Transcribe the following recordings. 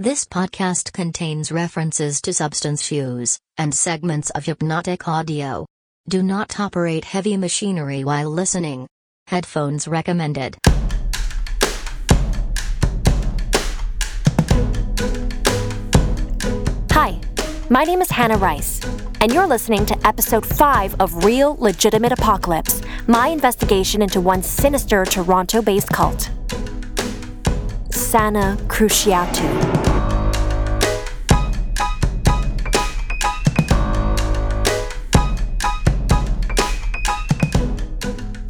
This podcast contains references to substance use and segments of hypnotic audio. Do not operate heavy machinery while listening. Headphones recommended. Hi, my name is Hannah Rice, and you're listening to episode 5 of Real Legitimate Apocalypse, my investigation into one sinister Toronto based cult. Sana Cruciatu.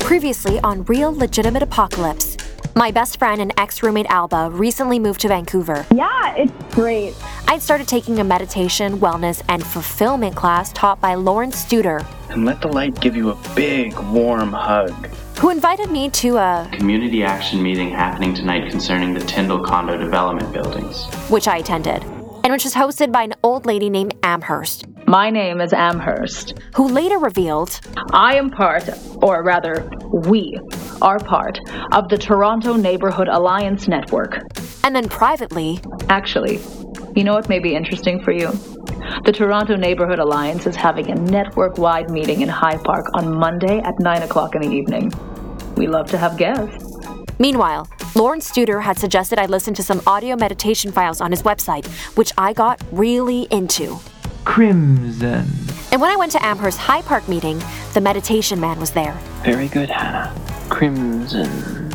Previously on Real Legitimate Apocalypse, my best friend and ex roommate Alba recently moved to Vancouver. Yeah, it's great. I'd started taking a meditation, wellness, and fulfillment class taught by Lawrence Studer, and let the light give you a big, warm hug. who invited me to a, Community action meeting happening tonight concerning the Tyndall condo development buildings. which I attended, and which was hosted by an old lady named Amherst, My name is Amherst. who later revealed I am part, or rather, we are part, of the Toronto Neighborhood Alliance Network. and then privately, Actually, you know what may be interesting for you? The Toronto Neighborhood Alliance is having a network wide meeting in High Park on Monday at 9 o'clock in the evening. We love to have guests. Meanwhile, Lawrence Studer had suggested I listen to some audio meditation files on his website, which I got really into. Crimson. And when I went to Amherst High Park meeting, the meditation man was there. Very good, Hannah. Crimson.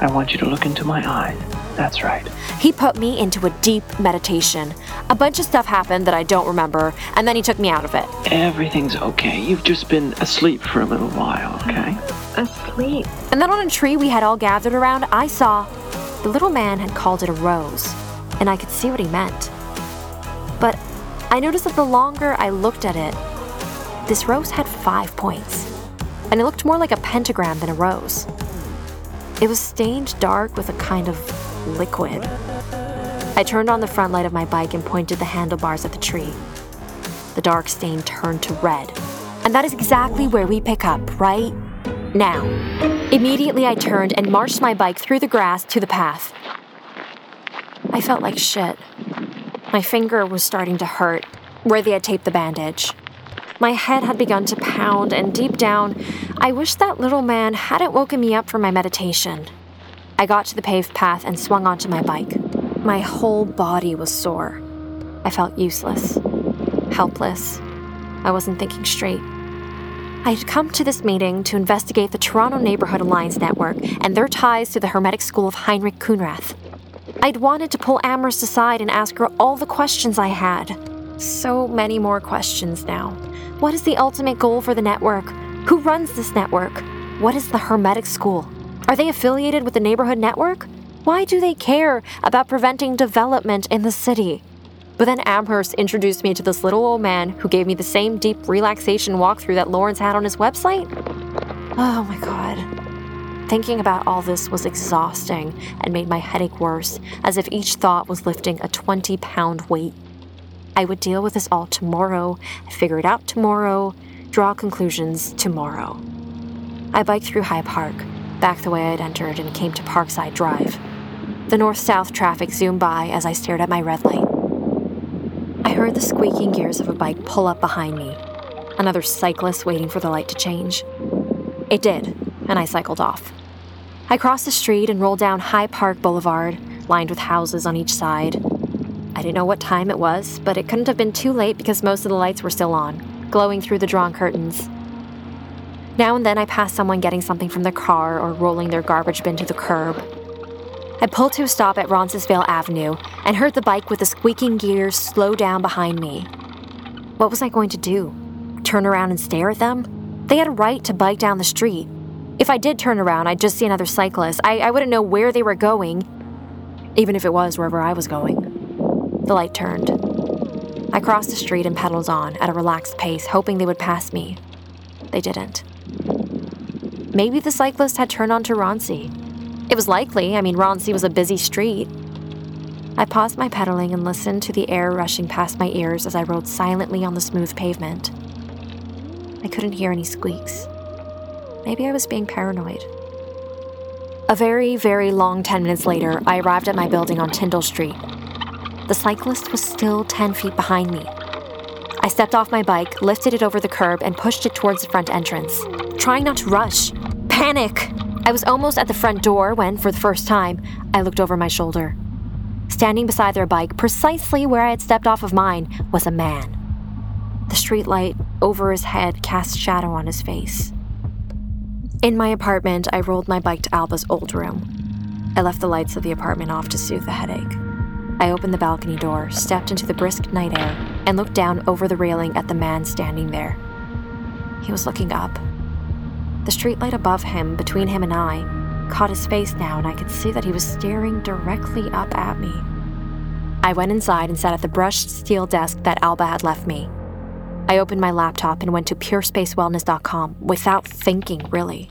I want you to look into my eyes. That's right. He put me into a deep meditation. A bunch of stuff happened that I don't remember, and then he took me out of it. Everything's okay. You've just been asleep for a little while, okay? Asleep. And then on a tree we had all gathered around, I saw the little man had called it a rose, and I could see what he meant. But I noticed that the longer I looked at it, this rose had five points, and it looked more like a pentagram than a rose. It was stained dark with a kind of liquid. I turned on the front light of my bike and pointed the handlebars at the tree. The dark stain turned to red. And that is exactly where we pick up, right now. Immediately, I turned and marched my bike through the grass to the path. I felt like shit. My finger was starting to hurt where they had taped the bandage. My head had begun to pound, and deep down, I wished that little man hadn't woken me up from my meditation. I got to the paved path and swung onto my bike. My whole body was sore. I felt useless, helpless. I wasn't thinking straight. I had come to this meeting to investigate the Toronto Neighborhood Alliance Network and their ties to the Hermetic School of Heinrich Khunrath. I'd wanted to pull Amherst aside and ask her all the questions I had. So many more questions now. What is the ultimate goal for the network? Who runs this network? What is the Hermetic School? Are they affiliated with the Neighborhood Network? Why do they care about preventing development in the city? But then Amherst introduced me to this little old man who gave me the same deep relaxation walkthrough that Lawrence had on his website. Oh my god. Thinking about all this was exhausting and made my headache worse, as if each thought was lifting a 20 pound weight. I would deal with this all tomorrow, figure it out tomorrow, draw conclusions tomorrow. I biked through High Park, back the way I'd entered, and came to Parkside Drive. The north south traffic zoomed by as I stared at my red light. I heard the squeaking gears of a bike pull up behind me, another cyclist waiting for the light to change. It did, and I cycled off. I crossed the street and rolled down High Park Boulevard, lined with houses on each side. I didn't know what time it was, but it couldn't have been too late because most of the lights were still on, glowing through the drawn curtains. Now and then I pass someone getting something from their car or rolling their garbage bin to the curb. I pulled to a stop at Roncesvalles Avenue and heard the bike with the squeaking gears slow down behind me. What was I going to do? Turn around and stare at them? They had a right to bike down the street. If I did turn around, I'd just see another cyclist. I, I wouldn't know where they were going, even if it was wherever I was going. The light turned. I crossed the street and pedaled on at a relaxed pace, hoping they would pass me. They didn't. Maybe the cyclist had turned onto Roncy. It was likely, I mean, Roncy was a busy street. I paused my pedaling and listened to the air rushing past my ears as I rode silently on the smooth pavement. I couldn't hear any squeaks. Maybe I was being paranoid. A very, very long 10 minutes later, I arrived at my building on Tyndall Street. the cyclist was still 10 feet behind me. I stepped off my bike, lifted it over the curb, and pushed it towards the front entrance, trying not to rush. Panic! I was almost at the front door when, for the first time, I looked over my shoulder. Standing beside their bike, precisely where I had stepped off of mine, was a man. The streetlight over his head cast shadow on his face. In my apartment, I rolled my bike to Alba's old room. I left the lights of the apartment off to soothe the headache. I opened the balcony door, stepped into the brisk night air, and looked down over the railing at the man standing there. He was looking up. The streetlight above him, between him and I, caught his face now, and I could see that he was staring directly up at me. I went inside and sat at the brushed steel desk that Alba had left me. I opened my laptop and went to purespacewellness.com without thinking, really.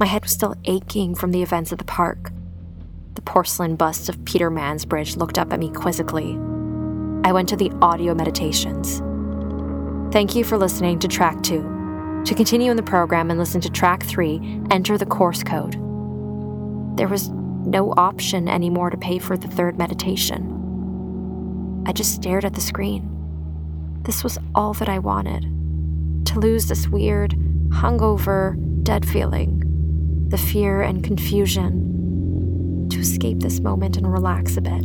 My head was still aching from the events at the park. The porcelain bust of Peter Mansbridge looked up at me quizzically. I went to the audio meditations. Thank you for listening to track two. To continue in the program and listen to track three, enter the course code. There was no option anymore to pay for the third meditation. I just stared at the screen. This was all that I wanted to lose this weird, hungover, dead feeling, the fear and confusion, to escape this moment and relax a bit,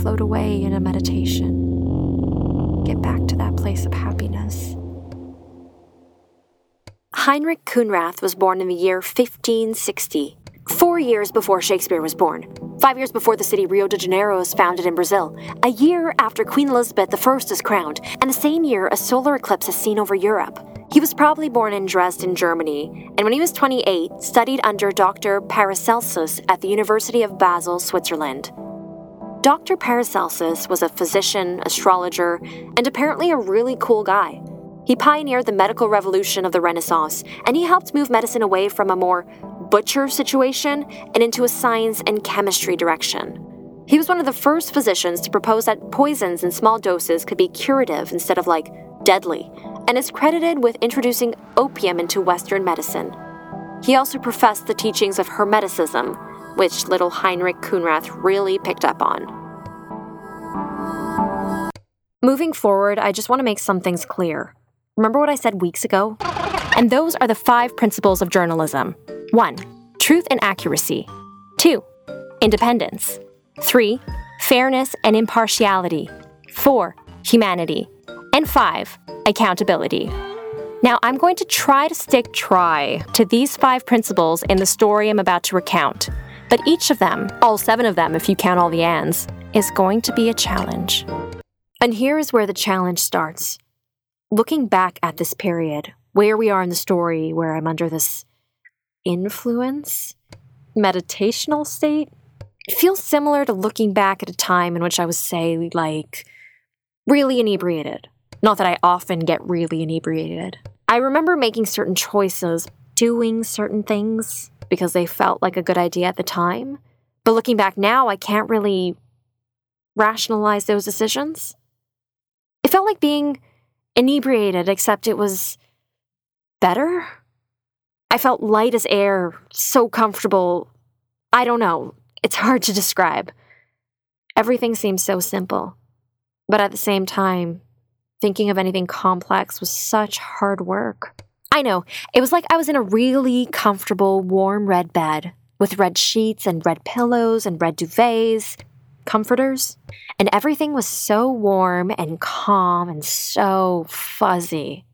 float away in a meditation, get back to that place of happiness. Heinrich Khunrath was born in the year 1560, four years before Shakespeare was born. Five years before the city Rio de Janeiro was founded in Brazil, a year after Queen Elizabeth I is crowned, and the same year a solar eclipse is seen over Europe. He was probably born in Dresden, Germany, and when he was 28, studied under Dr. Paracelsus at the University of Basel, Switzerland. Dr. Paracelsus was a physician, astrologer, and apparently a really cool guy. He pioneered the medical revolution of the Renaissance, and he helped move medicine away from a more butcher situation and into a science and chemistry direction. He was one of the first physicians to propose that poisons in small doses could be curative instead of like deadly, and is credited with introducing opium into Western medicine. He also professed the teachings of Hermeticism, which little Heinrich Khunrath really picked up on. Moving forward, I just want to make some things clear. Remember what I said weeks ago? And those are the five principles of journalism 1. Truth and accuracy. 2. Independence. 3. Fairness and impartiality. 4. Humanity. And 5. Accountability. Now, I'm going to try to stick try to these five principles in the story I'm about to recount. But each of them, all seven of them if you count all the ands, is going to be a challenge. And here is where the challenge starts. Looking back at this period, where we are in the story, where I'm under this influence, meditational state. It feels similar to looking back at a time in which I was, say, like, really inebriated. Not that I often get really inebriated. I remember making certain choices, doing certain things because they felt like a good idea at the time. But looking back now, I can't really rationalize those decisions. It felt like being inebriated, except it was better. I felt light as air, so comfortable. I don't know. It's hard to describe. Everything seemed so simple. But at the same time, thinking of anything complex was such hard work. I know, it was like I was in a really comfortable, warm red bed with red sheets and red pillows and red duvets, comforters, and everything was so warm and calm and so fuzzy.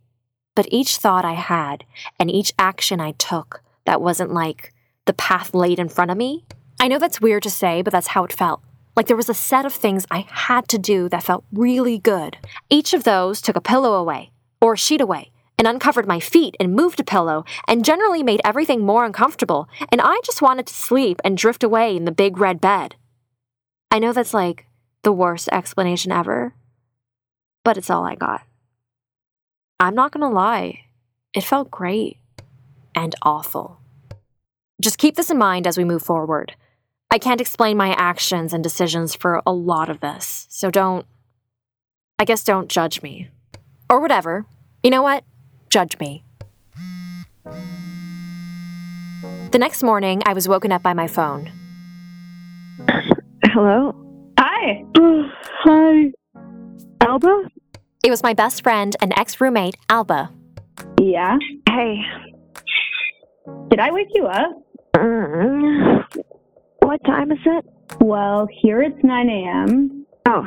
But each thought I had and each action I took that wasn't like the path laid in front of me, I know that's weird to say, but that's how it felt. Like there was a set of things I had to do that felt really good. Each of those took a pillow away, or a sheet away, and uncovered my feet and moved a pillow, and generally made everything more uncomfortable, and I just wanted to sleep and drift away in the big red bed. I know that's like the worst explanation ever, but it's all I got. I'm not gonna lie, it felt great and awful. Just keep this in mind as we move forward. I can't explain my actions and decisions for a lot of this, so don't, I guess, don't judge me. Or whatever. You know what? Judge me. The next morning, I was woken up by my phone. Hello? Hi. Hi. Hi. Alba? It was my best friend and ex roommate, Alba. Yeah. Hey. Did I wake you up? Mm, what time is it? Well, here it's 9 a.m. Oh.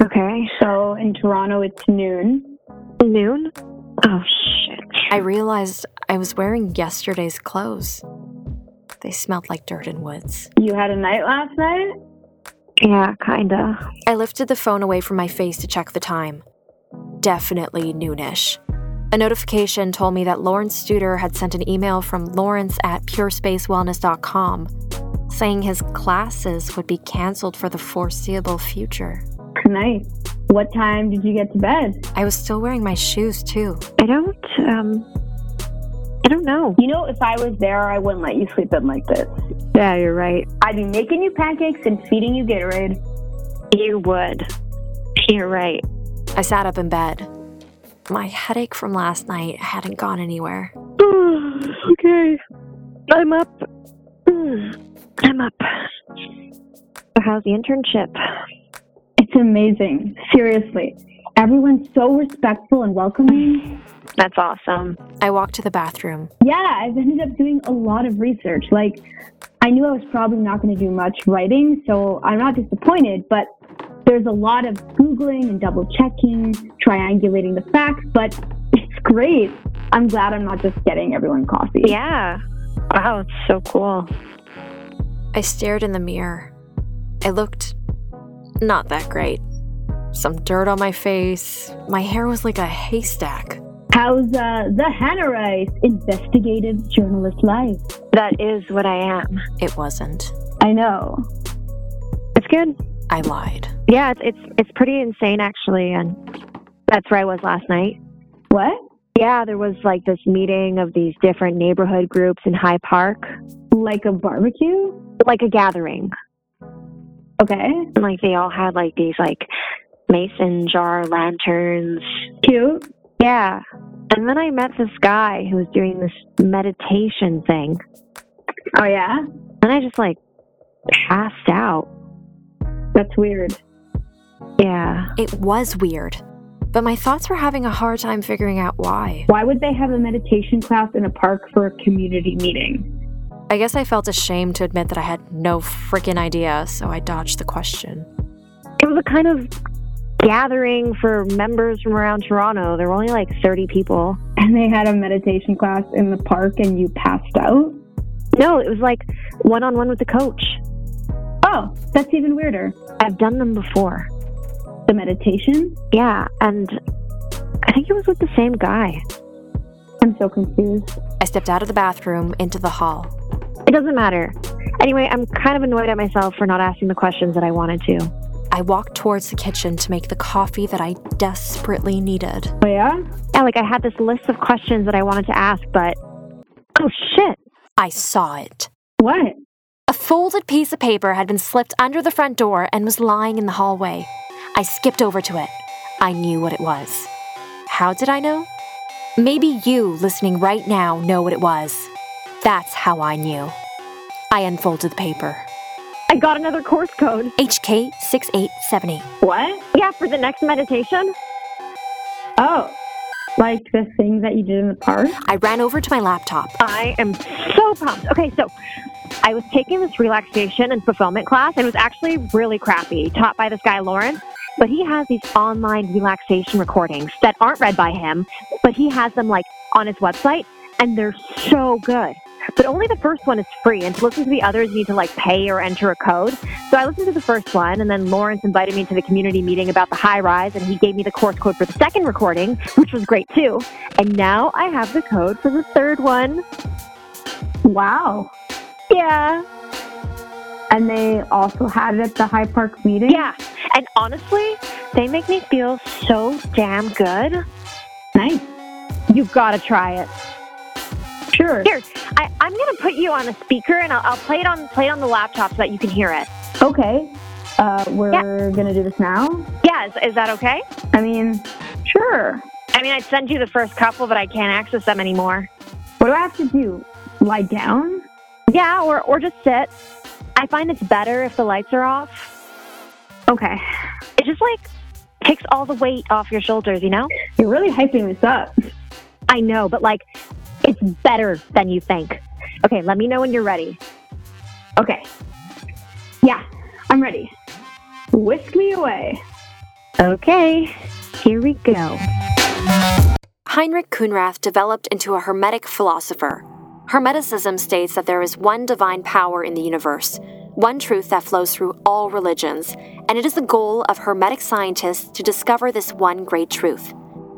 Okay. So in Toronto it's noon. Noon? Oh, shit. I realized I was wearing yesterday's clothes. They smelled like dirt and woods. You had a night last night? Yeah, kinda. I lifted the phone away from my face to check the time. Definitely noonish. A notification told me that Lawrence Studer had sent an email from Lawrence at purespacewellness.com saying his classes would be canceled for the foreseeable future. Nice. What time did you get to bed? I was still wearing my shoes too. I don't, um, I don't know. You know, if I was there, I wouldn't let you sleep in like this. Yeah, you're right. I'd be making you pancakes and feeding you Gatorade. You would. You're right. I sat up in bed. My headache from last night hadn't gone anywhere. okay. I'm up. I'm up. So how's the internship? It's amazing. Seriously. Everyone's so respectful and welcoming. That's awesome. I walked to the bathroom. Yeah, I've ended up doing a lot of research. Like, I knew I was probably not going to do much writing, so I'm not disappointed, but there's a lot of Googling and double checking, triangulating the facts, but it's great. I'm glad I'm not just getting everyone coffee. Yeah. Wow, it's so cool. I stared in the mirror. I looked not that great. Some dirt on my face. My hair was like a haystack. How's uh, the Hannah Rice investigative journalist life? That is what I am. It wasn't. I know. It's good. I lied. Yeah, it's it's it's pretty insane actually, and that's where I was last night. What? Yeah, there was like this meeting of these different neighborhood groups in High Park, Like a barbecue? like a gathering. Okay. And, like they all had like these like mason jar lanterns. Cute. Yeah. And then I met this guy who was doing this meditation thing. Oh, yeah? And I just like passed out. That's weird. Yeah. It was weird. But my thoughts were having a hard time figuring out why. Why would they have a meditation class in a park for a community meeting? I guess I felt ashamed to admit that I had no freaking idea, so I dodged the question. It was a kind of gathering for members from around Toronto. There were only like 30 people. And they had a meditation class in the park and you passed out? No, it was like one on one with the coach. Oh, that's even weirder. I've done them before. The meditation? Yeah, and I think it was with the same guy. I'm so confused. I stepped out of the bathroom into the hall. It doesn't matter. Anyway, I'm kind of annoyed at myself for not asking the questions that I wanted to. I walked towards the kitchen to make the coffee that I desperately needed. Oh, yeah? Yeah, like I had this list of questions that I wanted to ask, but oh shit. I saw it. What? A folded piece of paper had been slipped under the front door and was lying in the hallway. I skipped over to it. I knew what it was. How did I know? Maybe you, listening right now, know what it was. That's how I knew. I unfolded the paper. I got another course code. HK6870. What? Yeah, for the next meditation. Oh, like the thing that you did in the park? I ran over to my laptop. I am so pumped. Okay, so I was taking this relaxation and fulfillment class, and it was actually really crappy, taught by this guy, Lawrence. But he has these online relaxation recordings that aren't read by him, but he has them like on his website, and they're so good. But only the first one is free, and to listen to the others, you need to like pay or enter a code. So I listened to the first one, and then Lawrence invited me to the community meeting about the high rise, and he gave me the course code for the second recording, which was great too. And now I have the code for the third one. Wow. Yeah. And they also had it at the High Park meeting? Yeah. And honestly, they make me feel so damn good. Nice. You've got to try it. Sure. Here, I, I'm gonna put you on a speaker, and I'll, I'll play it on play it on the laptop so that you can hear it. Okay. Uh, we're gonna do this now? Yeah, is, is that okay? I mean, sure. I mean, I'd send you the first couple, but I can't access them anymore. What do I have to do? Lie down? Yeah, or or just sit. I find it's better if the lights are off. Okay. It just like takes all the weight off your shoulders, you know? You're really hyping this up. I know, but like, it's better than you think. Okay, let me know when you're ready. Okay. Yeah, I'm ready. Whisk me away. Okay, here we go. Heinrich Khunrath developed into a Hermetic philosopher. Hermeticism states that there is one divine power in the universe, one truth that flows through all religions, and it is the goal of Hermetic scientists to discover this one great truth.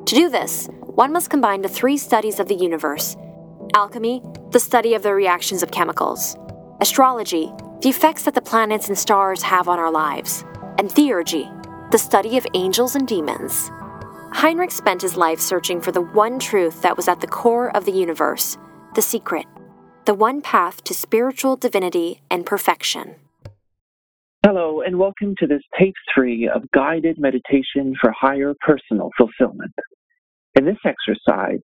To do this, one must combine the three studies of the universe alchemy, the study of the reactions of chemicals, astrology, the effects that the planets and stars have on our lives, and theurgy, the study of angels and demons. Heinrich spent his life searching for the one truth that was at the core of the universe, the secret, the one path to spiritual divinity and perfection. Hello, and welcome to this tape three of guided meditation for higher personal fulfillment. In this exercise,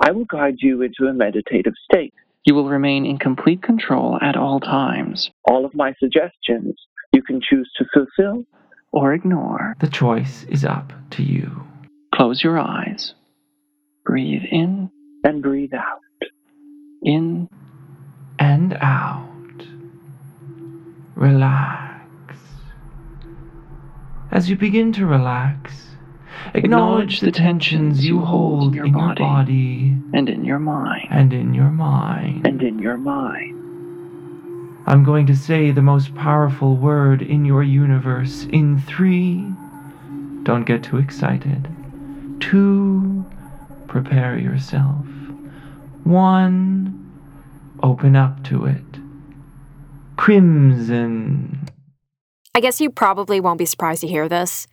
I will guide you into a meditative state. You will remain in complete control at all times. All of my suggestions you can choose to fulfill or ignore. The choice is up to you. Close your eyes. Breathe in and breathe out. In And out. Relax. As you begin to relax, acknowledge the tensions you hold in your body and in your mind. and in your mind. And in your mind. I'm going to say the most powerful word in your universe in three. Don't get too excited. Two, prepare yourself. One, open up to it. Crimson. I guess you probably won't be surprised to hear this.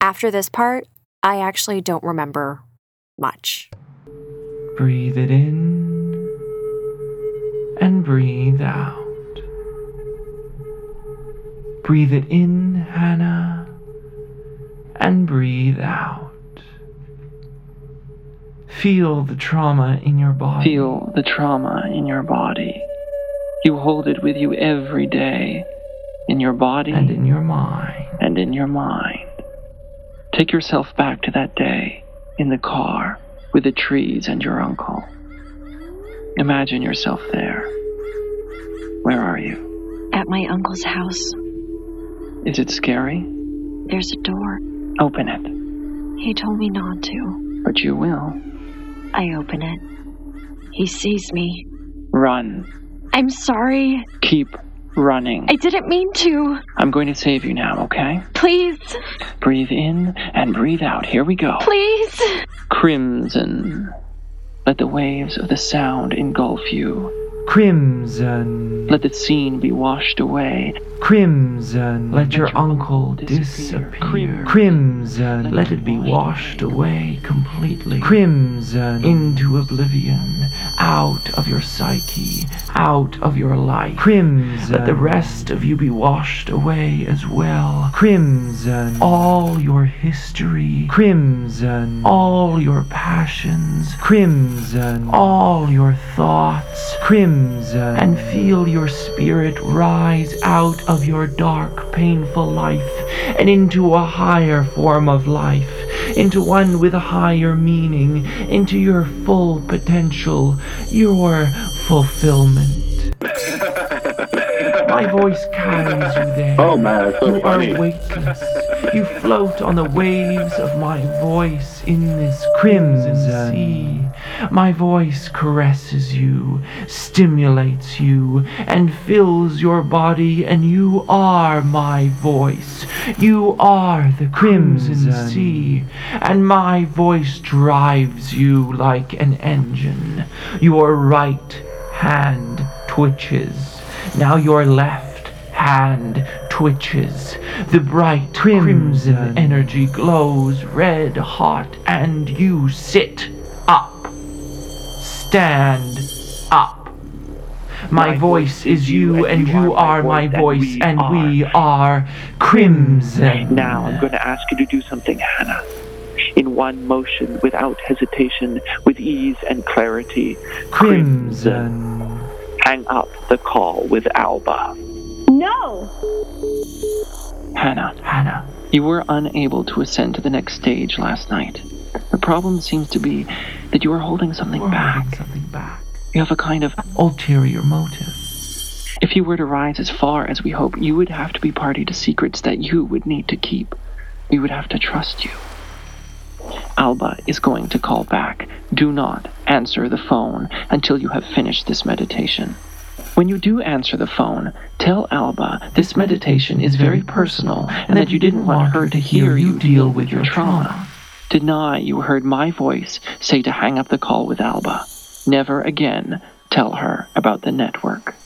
After this part, I actually don't remember much. Breathe it in and breathe out. Breathe it in, Hannah, and breathe out. Feel the trauma in your body. Feel the trauma in your body. You hold it with you every day, in your body and in your mind. and in your mind. Take yourself back to that day in the car with the trees and your uncle. Imagine yourself there. Where are you? At my uncle's house, Is it scary? there's a door. Open it. He told me not to. But you will. I open it. He sees me. Run. I'm sorry. Keep running. I didn't mean to. I'm going to save you now, okay? Please. Breathe in and breathe out. Here we go. Please. Crimson. Let the waves of the sound engulf you. Crimson. Let the scene be washed away. Crimson. Let your your uncle disappear. disappear. Crimson. Let it be washed away completely. Crimson. Into oblivion. Out of your psyche. Out of your life. Crimson. Let the rest of you be washed away as well. Crimson. All your history. Crimson. All your passions. Crimson. All your thoughts. Crimson. Uh, and feel your spirit rise out of your dark, painful life and into a higher form of life, into one with a higher meaning, into your full potential, your fulfillment. My voice carries you there. Oh man, it's so You funny. are weightless. You float on the waves of my voice in this crimson sea. My voice caresses you, stimulates you, and fills your body, and you are my voice. You are the crimson sea, and my voice drives you like an engine. Your right hand twitches. Now your left hand twitches. The bright crimson energy glows red hot, and you sit. Stand up. My voice is you, and you are my voice, and we are crimson. Now I'm going to ask you to do something, Hannah. In one motion, without hesitation, with ease and clarity. Crimson. Hang up the call with Alba. No. Hannah. Hannah. You were unable to ascend to the next stage last night. The problem seems to be that you are holding something We're back. holding something back. You have a kind of Ulterior motive. If you were to rise as far as we hope, you would have to be party to secrets that you would need to keep. We would have to trust you. Alba is going to call back. Do not answer the phone until you have finished this meditation. When you do answer the phone, tell Alba this meditation is very personal and that you didn't want her to hear you deal with your trauma. Deny you heard my voice say to hang up the call with Alba. Never again tell her about the network.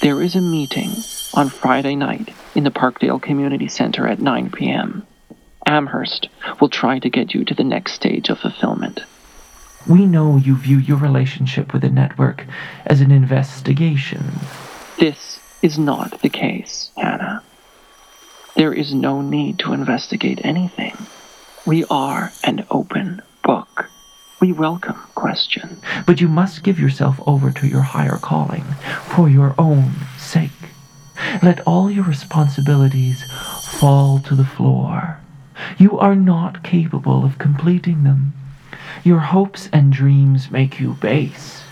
There is a meeting on Friday night in the Parkdale Community Center at 9 p.m. Amherst will try to get you to the next stage of fulfillment. We know you view your relationship with the network as an investigation. This is not the case, Hannah. There is no need to investigate anything. We are an open book. We welcome questions. But you must give yourself over to your higher calling for your own sake. Let all your responsibilities fall to the floor. You are not capable of completing them. Your hopes and dreams make you base.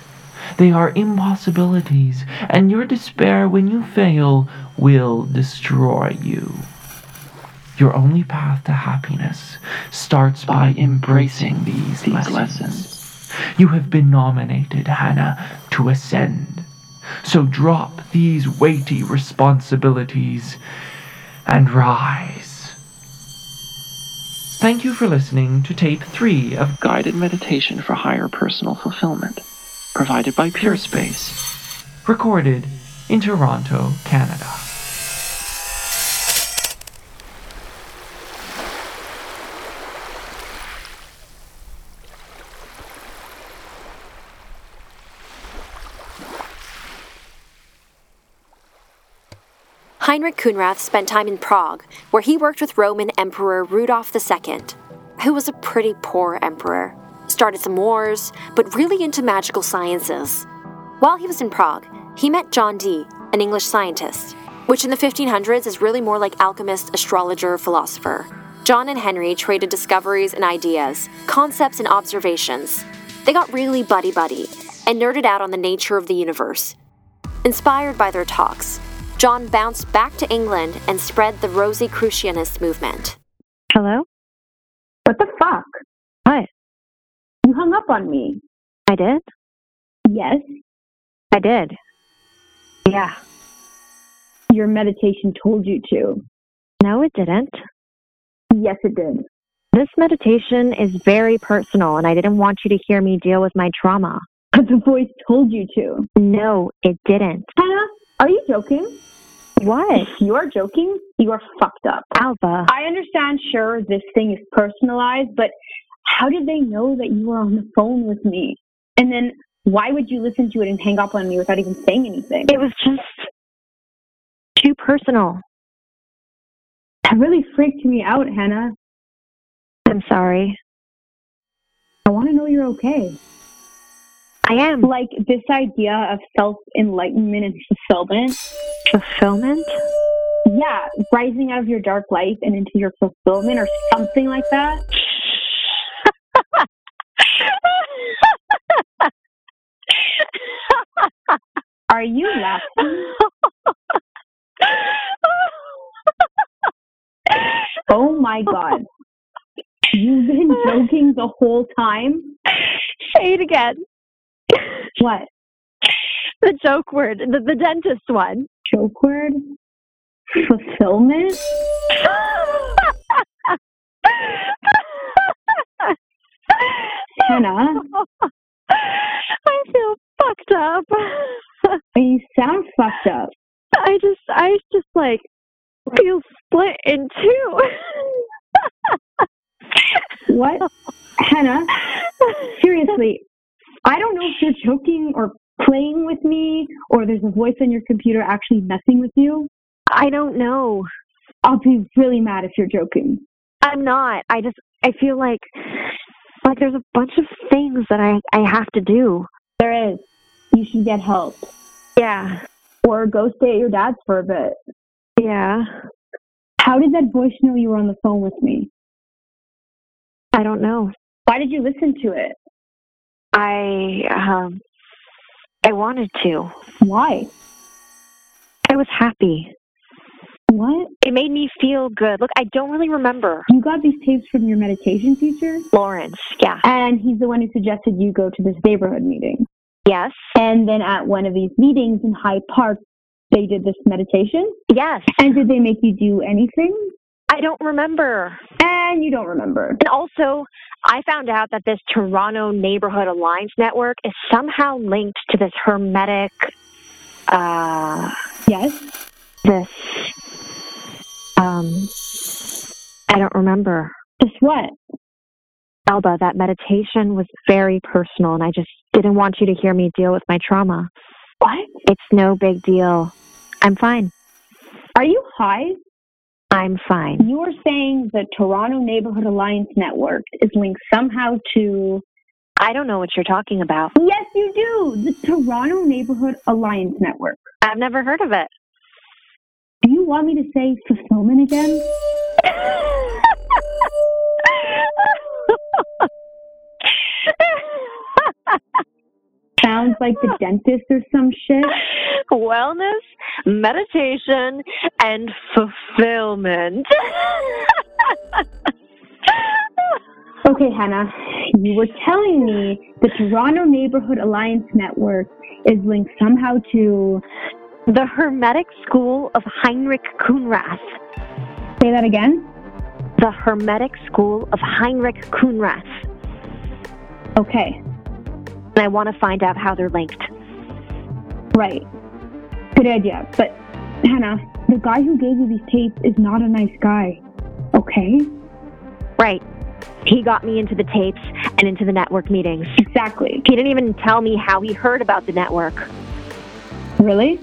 They are impossibilities, and your despair when you fail will destroy you. Your only path to happiness starts by embracing these, These lessons. lessons. You have been nominated, Hannah, to ascend. So drop these weighty responsibilities and rise. Thank you for listening to tape three of Guided meditation for higher personal fulfillment. Provided by Pure Space. recorded in Toronto, Canada. Heinrich Khunrath spent time in Prague, where he worked with Roman Emperor Rudolf II, who was a pretty poor emperor. Started some wars, but really into magical sciences. While he was in Prague, he met John Dee, an English scientist, which in the 1500s is really more like alchemist, astrologer, philosopher. John and Henry traded discoveries and ideas, concepts and observations. They got really buddy buddy and nerded out on the nature of the universe. Inspired by their talks, John bounced back to England and spread the Rosicrucianist movement. Hello? What the fuck? What? You hung up on me. I did? Yes, I did. Yeah. your meditation told you to. No, it didn't. Yes, it did. This meditation is very personal, and I didn't want you to hear me deal with my trauma. But The voice told you to. No, it didn't. Hannah, are you joking? What? You are joking, you are fucked up. Alba. I understand, sure, this thing is personalized, but how did they know that you were on the phone with me? And then why would you listen to it and hang up on me without even saying anything? It was just too personal. That really freaked me out, Hannah. I'm sorry. I want to know you're okay. I am. Like this idea of self enlightenment and fulfillment. Fulfillment? Yeah, rising out of your dark life and into your fulfillment or something like that. Are you laughing? Oh my god. You've been joking the whole time? Say it again. What? The joke word, the, the dentist one. Joke word? Fulfillment? Hannah? I feel fucked up. You sound fucked up. I just, I just like feel split in two. What? Hannah? Seriously, I don't know if you're joking or playing with me or there's a voice on your computer actually messing with you. I don't know. I'll be really mad if you're joking. I'm not. I just, I feel like, like there's a bunch of things that I, I have to do. There is. You should get help. Yeah. Or go stay at your dad's for a bit. Yeah. How did that voice know you were on the phone with me? I don't know. Why did you listen to it? I um I wanted to. Why? I was happy. What? It made me feel good. Look, I don't really remember. You got these tapes from your meditation teacher? Lawrence, yeah. And he's the one who suggested you go to this neighborhood meeting. Yes. And then at one of these meetings in Hyde Park, they did this meditation? Yes. And did they make you do anything? I don't remember. And you don't remember. And also, I found out that this Toronto Neighborhood Alliance Network is somehow linked to this hermetic uh Yes. this um I don't remember. Just what? Alba, that meditation was very personal and I just didn't want you to hear me deal with my trauma. What? It's no big deal. I'm fine. Are you high? I'm fine. You are saying the Toronto Neighborhood Alliance Network is linked somehow to. I don't know what you're talking about. Yes, you do! The Toronto Neighborhood Alliance Network. I've never heard of it. Do you want me to say fulfillment again? Sounds like the dentist or some shit. Wellness, meditation, and fulfillment. Okay, Hannah, you were telling me the Toronto Neighborhood Alliance Network is linked somehow to. the Hermetic School of Heinrich Khunrath. Say that again? The Hermetic School of Heinrich Khunrath. Okay, And I want to find out how they're linked. right. Good idea. But, Hannah, the guy who gave you these tapes is not a nice guy. Okay? Right. He got me into the tapes and into the network meetings. Exactly. He didn't even tell me how he heard about the network. Really?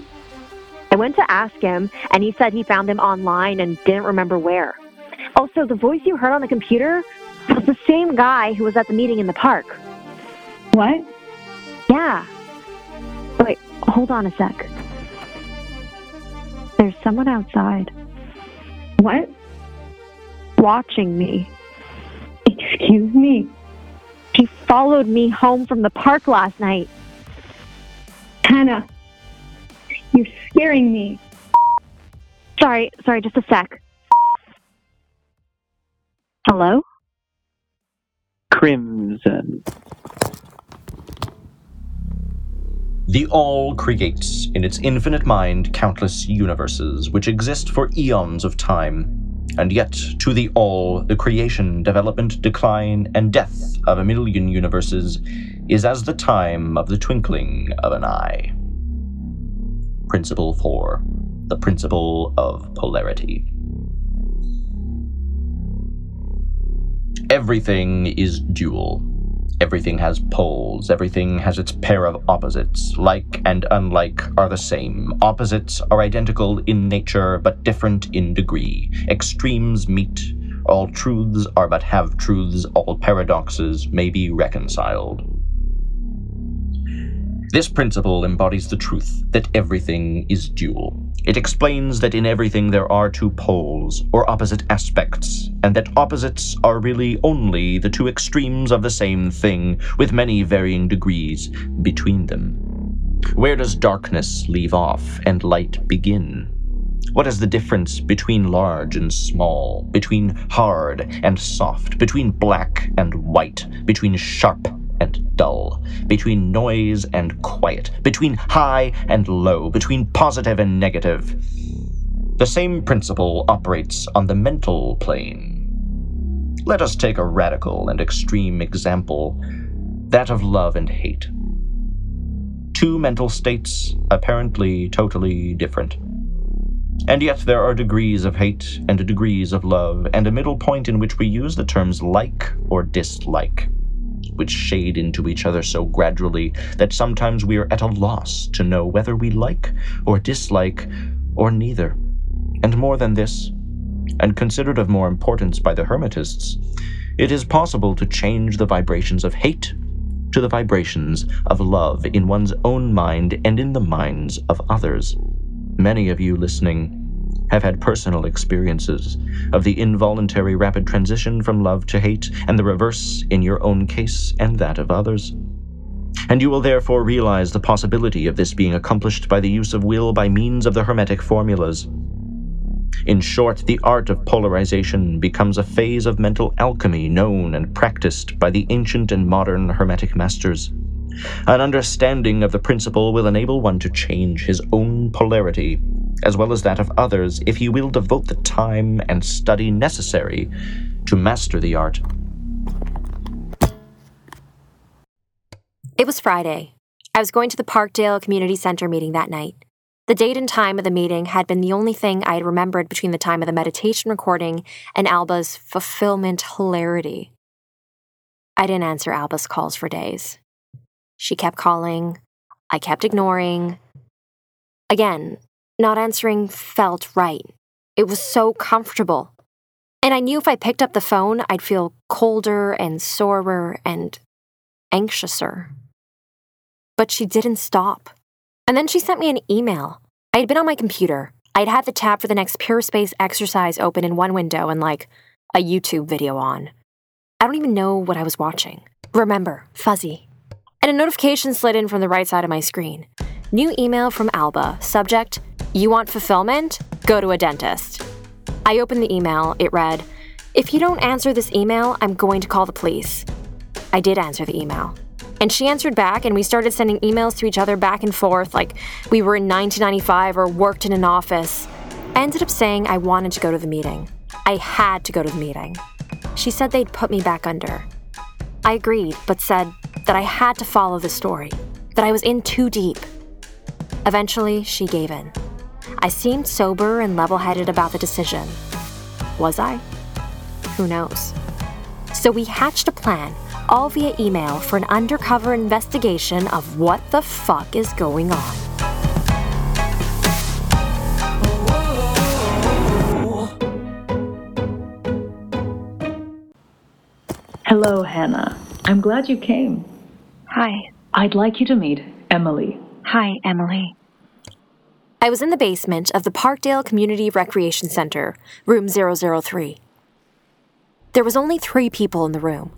I went to ask him, and he said he found them online and didn't remember where. Also, the voice you heard on the computer was the same guy who was at the meeting in the park. What? Yeah. Wait, hold on a sec. There's someone outside What? watching me. Excuse me. He followed me home from the park last night. Hannah, you're scaring me. Sorry, sorry, just a sec. Hello? Crimson. The All creates in its infinite mind countless universes which exist for eons of time. And yet, to the All, the creation, development, decline, and death of a million universes is as the time of the twinkling of an eye. Principle 4 The Principle of Polarity. Everything is dual. Everything has poles, everything has its pair of opposites. Like and unlike are the same. Opposites are identical in nature, but different in degree. Extremes meet. All truths are but half truths, all paradoxes may be reconciled. This principle embodies the truth that everything is dual. It explains that in everything there are two poles, or opposite aspects, and that opposites are really only the two extremes of the same thing, with many varying degrees between them. Where does darkness leave off and light begin? What is the difference between large and small, between hard and soft, between black and white, between sharp and dull, between noise and quiet, between high and low, between positive and negative? The same principle operates on the mental plane. Let us take a radical and extreme example that of love and hate. Two mental states apparently totally different. And yet there are degrees of hate and degrees of love, and a middle point in which we use the terms like or dislike, which shade into each other so gradually that sometimes we are at a loss to know whether we like or dislike or neither. And more than this, and considered of more importance by the Hermetists, it is possible to change the vibrations of hate to the vibrations of love in one's own mind and in the minds of others. Many of you listening have had personal experiences of the involuntary rapid transition from love to hate, and the reverse in your own case and that of others. And you will therefore realize the possibility of this being accomplished by the use of will by means of the Hermetic formulas. In short, the art of polarization becomes a phase of mental alchemy known and practiced by the ancient and modern Hermetic masters. An understanding of the principle will enable one to change his own polarity, as well as that of others, if he will devote the time and study necessary to master the art. It was Friday. I was going to the Parkdale Community Center meeting that night. The date and time of the meeting had been the only thing I had remembered between the time of the meditation recording and Alba's fulfillment hilarity. I didn't answer Alba's calls for days. She kept calling. I kept ignoring. Again, not answering felt right. It was so comfortable. And I knew if I picked up the phone, I'd feel colder and sorer and anxiouser. But she didn't stop. And then she sent me an email. I had been on my computer. I'd had the tab for the next Pure Space exercise open in one window and like a YouTube video on. I don't even know what I was watching. Remember, fuzzy and a notification slid in from the right side of my screen. New email from Alba. Subject You want fulfillment? Go to a dentist. I opened the email. It read, If you don't answer this email, I'm going to call the police. I did answer the email. And she answered back, and we started sending emails to each other back and forth like we were in 1995 or worked in an office. I ended up saying I wanted to go to the meeting. I had to go to the meeting. She said they'd put me back under. I agreed, but said that I had to follow the story, that I was in too deep. Eventually, she gave in. I seemed sober and level headed about the decision. Was I? Who knows? So we hatched a plan, all via email, for an undercover investigation of what the fuck is going on. Hello, Hannah. I'm glad you came. Hi. I'd like you to meet Emily. Hi, Emily. I was in the basement of the Parkdale Community Recreation Center, room 003. There was only three people in the room.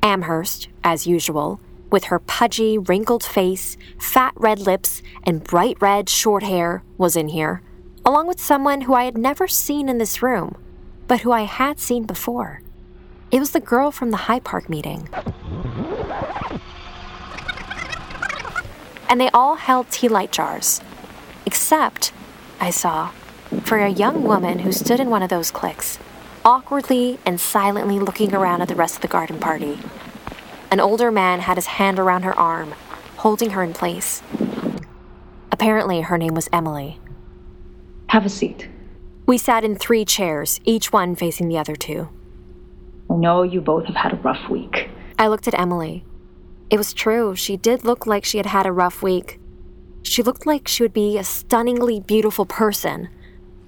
Amherst, as usual, with her pudgy, wrinkled face, fat red lips, and bright red short hair, was in here, along with someone who I had never seen in this room, but who I had seen before. It was the girl from the High Park meeting. and they all held tea light jars. Except, I saw, for a young woman who stood in one of those cliques, awkwardly and silently looking around at the rest of the garden party. An older man had his hand around her arm, holding her in place. Apparently, her name was Emily. Have a seat. We sat in three chairs, each one facing the other two. I know you both have had a rough week. I looked at Emily. It was true. She did look like she had had a rough week. She looked like she would be a stunningly beautiful person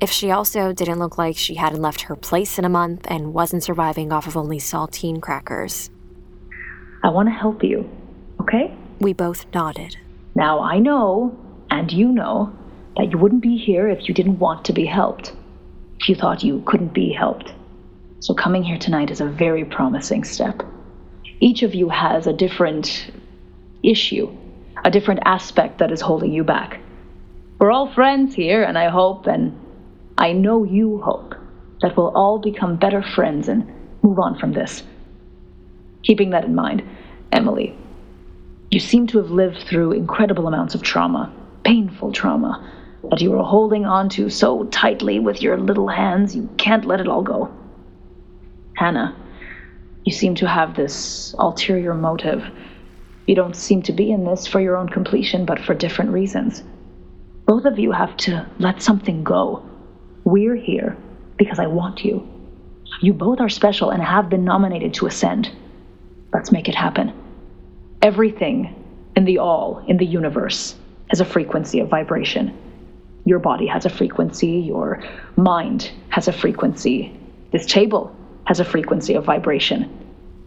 if she also didn't look like she hadn't left her place in a month and wasn't surviving off of only saltine crackers. I want to help you, okay? We both nodded. Now I know, and you know, that you wouldn't be here if you didn't want to be helped, if you thought you couldn't be helped. So coming here tonight is a very promising step each of you has a different issue, a different aspect that is holding you back. We're all friends here, and I hope, and I know you hope, that we'll all become better friends and move on from this. Keeping that in mind, Emily, you seem to have lived through incredible amounts of trauma, painful trauma, that you are holding on to so tightly with your little hands you can't let it all go. Hannah, you seem to have this ulterior motive. You don't seem to be in this for your own completion, but for different reasons. Both of you have to let something go. We're here because I want you. You both are special and have been nominated to ascend. Let's make it happen. Everything in the all, in the universe, has a frequency of vibration. Your body has a frequency, your mind has a frequency. This table has a frequency of vibration.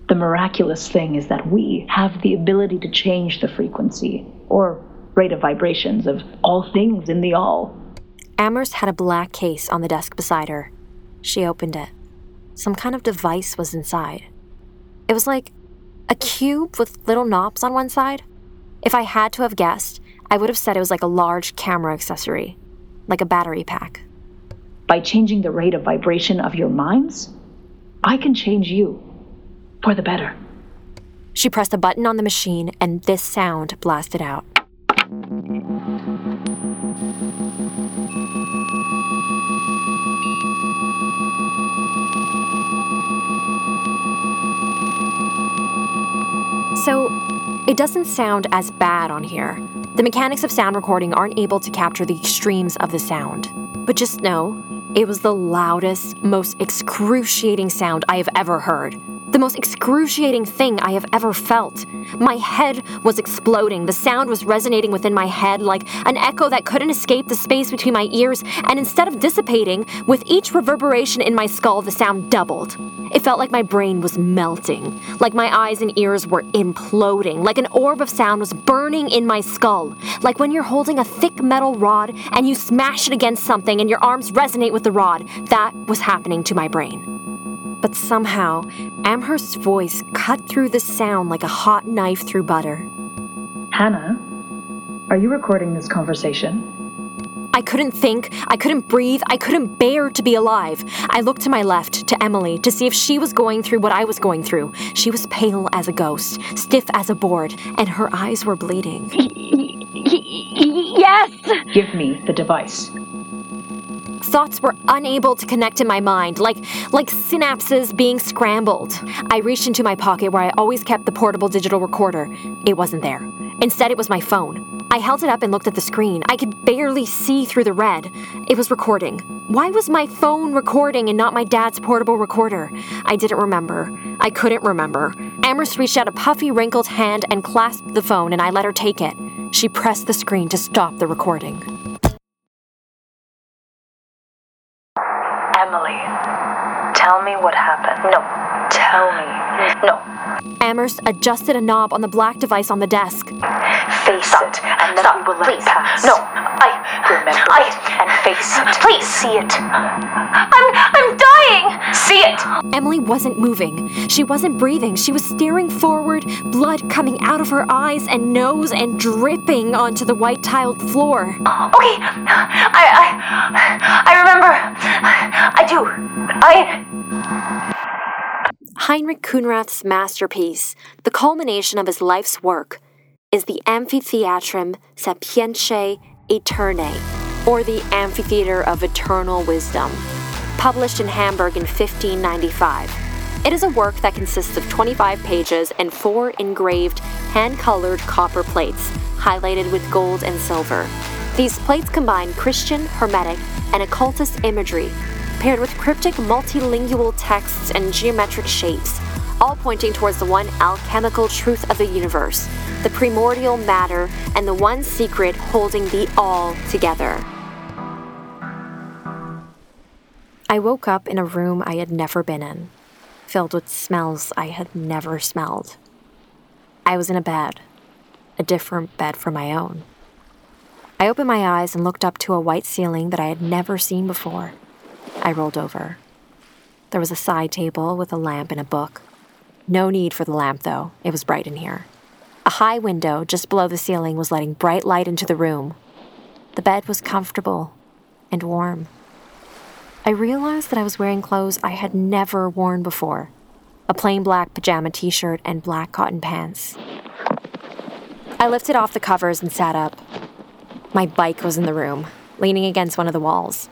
The miraculous thing is that we have the ability to change the frequency or rate of vibrations of all things in the all. Amherst had a black case on the desk beside her. She opened it. Some kind of device was inside. It was like a cube with little knobs on one side. If I had to have guessed, I would have said it was like a large camera accessory, like a battery pack. By changing the rate of vibration of your minds, I can change you for the better. She pressed a button on the machine, and this sound blasted out. So, it doesn't sound as bad on here. The mechanics of sound recording aren't able to capture the extremes of the sound. But just know, it was the loudest, most excruciating sound I have ever heard the most excruciating thing I have ever felt. My head was exploding. The sound was resonating within my head like an echo that couldn't escape the space between my ears, and instead of dissipating, with each reverberation in my skull, the sound doubled. It felt like my brain was melting, like my eyes and ears were imploding, like an orb of sound was burning in my skull, like when you're holding a thick metal rod and you smash it against something and your arms resonate with the rod. That was happening to my brain. But somehow, Amherst's voice cut through the sound like a hot knife through butter. Hannah, are you recording this conversation? I couldn't think, I couldn't breathe, I couldn't bear to be alive. I looked to my left, to Emily, to see if she was going through what I was going through. She was pale as a ghost, stiff as a board, and her eyes were bleeding. Yes! Give me the device thoughts were unable to connect in my mind, like, like synapses being scrambled. I reached into my pocket where I always kept the portable digital recorder. It wasn't there. Instead, it was my phone. I held it up and looked at the screen. I could barely see through the red. It was recording. Why was my phone recording and not my dad's portable recorder? I didn't remember. I couldn't remember. Amherst reached out a puffy, wrinkled hand and clasped the phone, and I let her take it. She pressed the screen to stop the recording. Emily, tell me what happened. No, tell me. No. Amherst adjusted a knob on the black device on the desk. Face Stop. it, and then Stop. we will let Please. it pass. No, I remember I, it and face it. Please see it. I'm I'm dying. See it. Emily wasn't moving. She wasn't breathing. She was staring forward, blood coming out of her eyes and nose and dripping onto the white tiled floor. Okay, I I I remember. I do. I. Heinrich Khunrath's masterpiece, the culmination of his life's work, is the Amphitheatrum Sapientiae Aeternae, or the Amphitheater of Eternal Wisdom, published in Hamburg in 1595. It is a work that consists of 25 pages and four engraved, hand colored copper plates, highlighted with gold and silver. These plates combine Christian, Hermetic, and occultist imagery paired with cryptic multilingual texts and geometric shapes, all pointing towards the one alchemical truth of the universe, the primordial matter, and the one secret holding the all together. I woke up in a room I had never been in, filled with smells I had never smelled. I was in a bed, a different bed from my own. I opened my eyes and looked up to a white ceiling that I had never seen before. I rolled over. There was a side table with a lamp and a book. No need for the lamp, though. It was bright in here. A high window just below the ceiling was letting bright light into the room. The bed was comfortable and warm. I realized that I was wearing clothes I had never worn before a plain black pajama t shirt and black cotton pants. I lifted off the covers and sat up. My bike was in the room, leaning against one of the walls.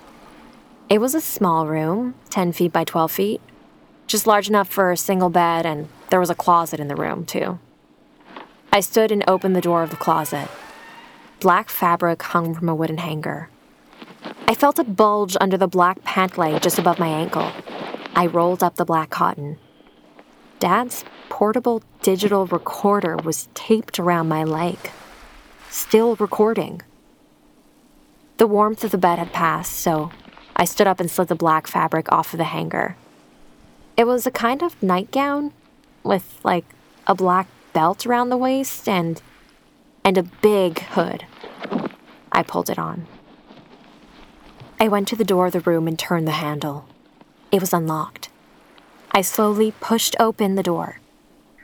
It was a small room, 10 feet by 12 feet, just large enough for a single bed, and there was a closet in the room, too. I stood and opened the door of the closet. Black fabric hung from a wooden hanger. I felt a bulge under the black pant leg just above my ankle. I rolled up the black cotton. Dad's portable digital recorder was taped around my leg, still recording. The warmth of the bed had passed, so I stood up and slid the black fabric off of the hanger. It was a kind of nightgown with like a black belt around the waist and and a big hood. I pulled it on. I went to the door of the room and turned the handle. It was unlocked. I slowly pushed open the door.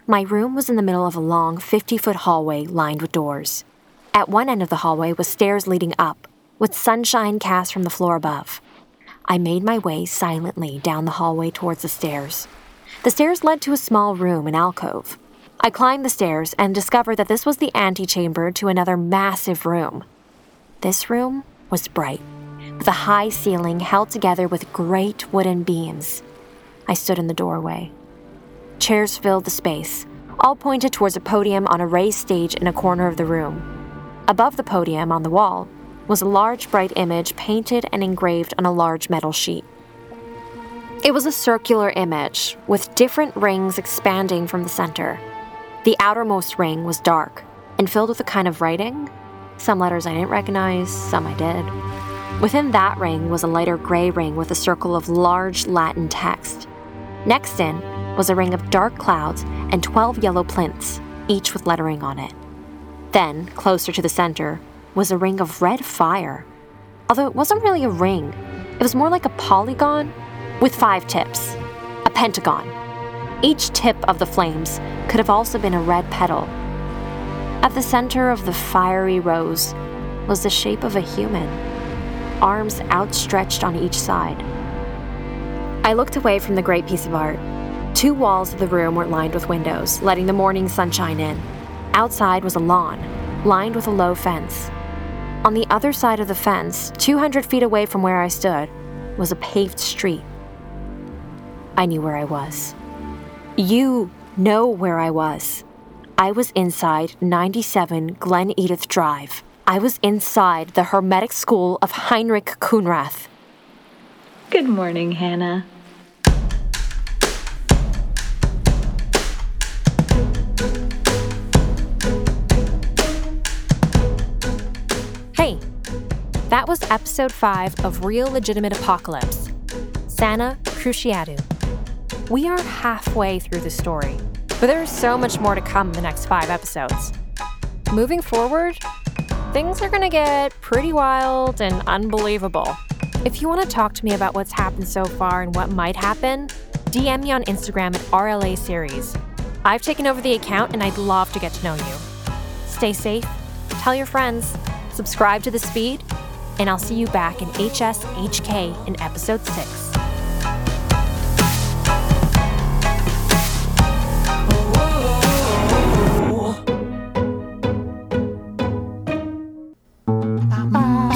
My room was in the middle of a long 50 foot hallway lined with doors. At one end of the hallway was stairs leading up, with sunshine cast from the floor above. I made my way silently down the hallway towards the stairs. The stairs led to a small room, an alcove. I climbed the stairs and discovered that this was the antechamber to another massive room. This room was bright, with a high ceiling held together with great wooden beams. I stood in the doorway. Chairs filled the space, all pointed towards a podium on a raised stage in a corner of the room. Above the podium, on the wall, was a large bright image painted and engraved on a large metal sheet. It was a circular image, with different rings expanding from the center. The outermost ring was dark and filled with a kind of writing. Some letters I didn't recognize, some I did. Within that ring was a lighter gray ring with a circle of large Latin text. Next in was a ring of dark clouds and 12 yellow plinths, each with lettering on it. Then, closer to the center, was a ring of red fire. Although it wasn't really a ring, it was more like a polygon with five tips, a pentagon. Each tip of the flames could have also been a red petal. At the center of the fiery rose was the shape of a human, arms outstretched on each side. I looked away from the great piece of art. Two walls of the room were lined with windows, letting the morning sunshine in. Outside was a lawn, lined with a low fence. On the other side of the fence, 200 feet away from where I stood, was a paved street. I knew where I was. You know where I was. I was inside 97 Glen Edyth Drive. I was inside the Hermetic School of Heinrich Khunrath. Good morning, Hannah. That was episode 5 of Real Legitimate Apocalypse Sana Cruciatu. We are halfway through the story, but there is so much more to come in the next five episodes. Moving forward, things are going to get pretty wild and unbelievable. If you want to talk to me about what's happened so far and what might happen, DM me on Instagram at RLA Series. I've taken over the account and I'd love to get to know you. Stay safe, tell your friends, subscribe to The Speed, and I'll see you back in HSHK in episode 6.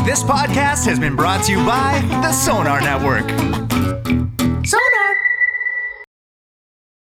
This podcast has been brought to you by the Sonar Network.